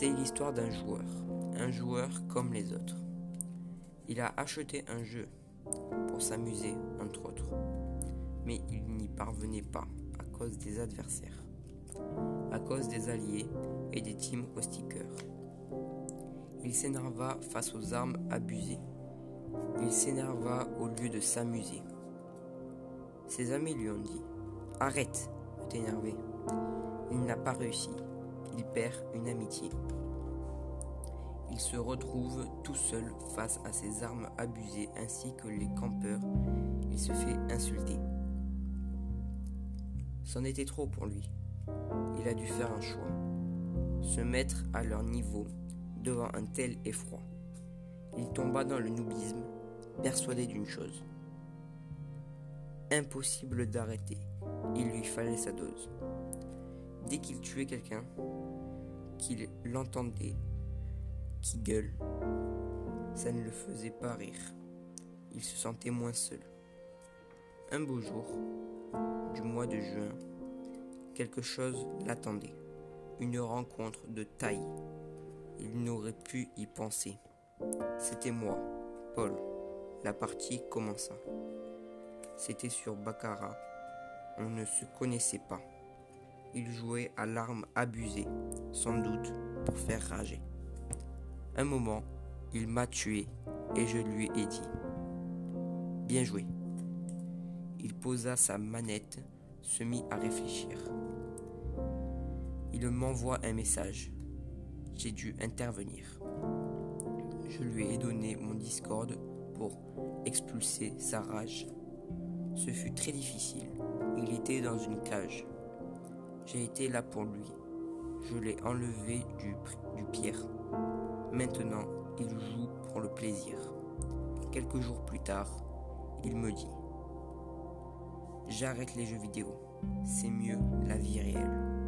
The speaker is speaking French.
C'est l'histoire d'un joueur, un joueur comme les autres. Il a acheté un jeu pour s'amuser, entre autres, mais il n'y parvenait pas à cause des adversaires, à cause des alliés et des teams au sticker. Il s'énerva face aux armes abusées. Il s'énerva au lieu de s'amuser. Ses amis lui ont dit Arrête de t'énerver. Il n'a pas réussi. Il perd une amitié. Il se retrouve tout seul face à ses armes abusées ainsi que les campeurs. Il se fait insulter. C'en était trop pour lui. Il a dû faire un choix. Se mettre à leur niveau devant un tel effroi. Il tomba dans le noubisme, persuadé d'une chose. Impossible d'arrêter. Il lui fallait sa dose. Dès qu'il tuait quelqu'un, qu'il l'entendait, qui gueule, ça ne le faisait pas rire. Il se sentait moins seul. Un beau jour, du mois de juin, quelque chose l'attendait. Une rencontre de taille. Il n'aurait pu y penser. C'était moi, Paul. La partie commença. C'était sur Baccarat. On ne se connaissait pas. Il jouait à l'arme abusée, sans doute pour faire rager. Un moment, il m'a tué et je lui ai dit Bien joué. Il posa sa manette, se mit à réfléchir. Il m'envoie un message. J'ai dû intervenir. Je lui ai donné mon Discord pour expulser sa rage. Ce fut très difficile. Il était dans une cage. J'ai été là pour lui. Je l'ai enlevé du, du pierre. Maintenant, il joue pour le plaisir. Quelques jours plus tard, il me dit J'arrête les jeux vidéo. C'est mieux la vie réelle.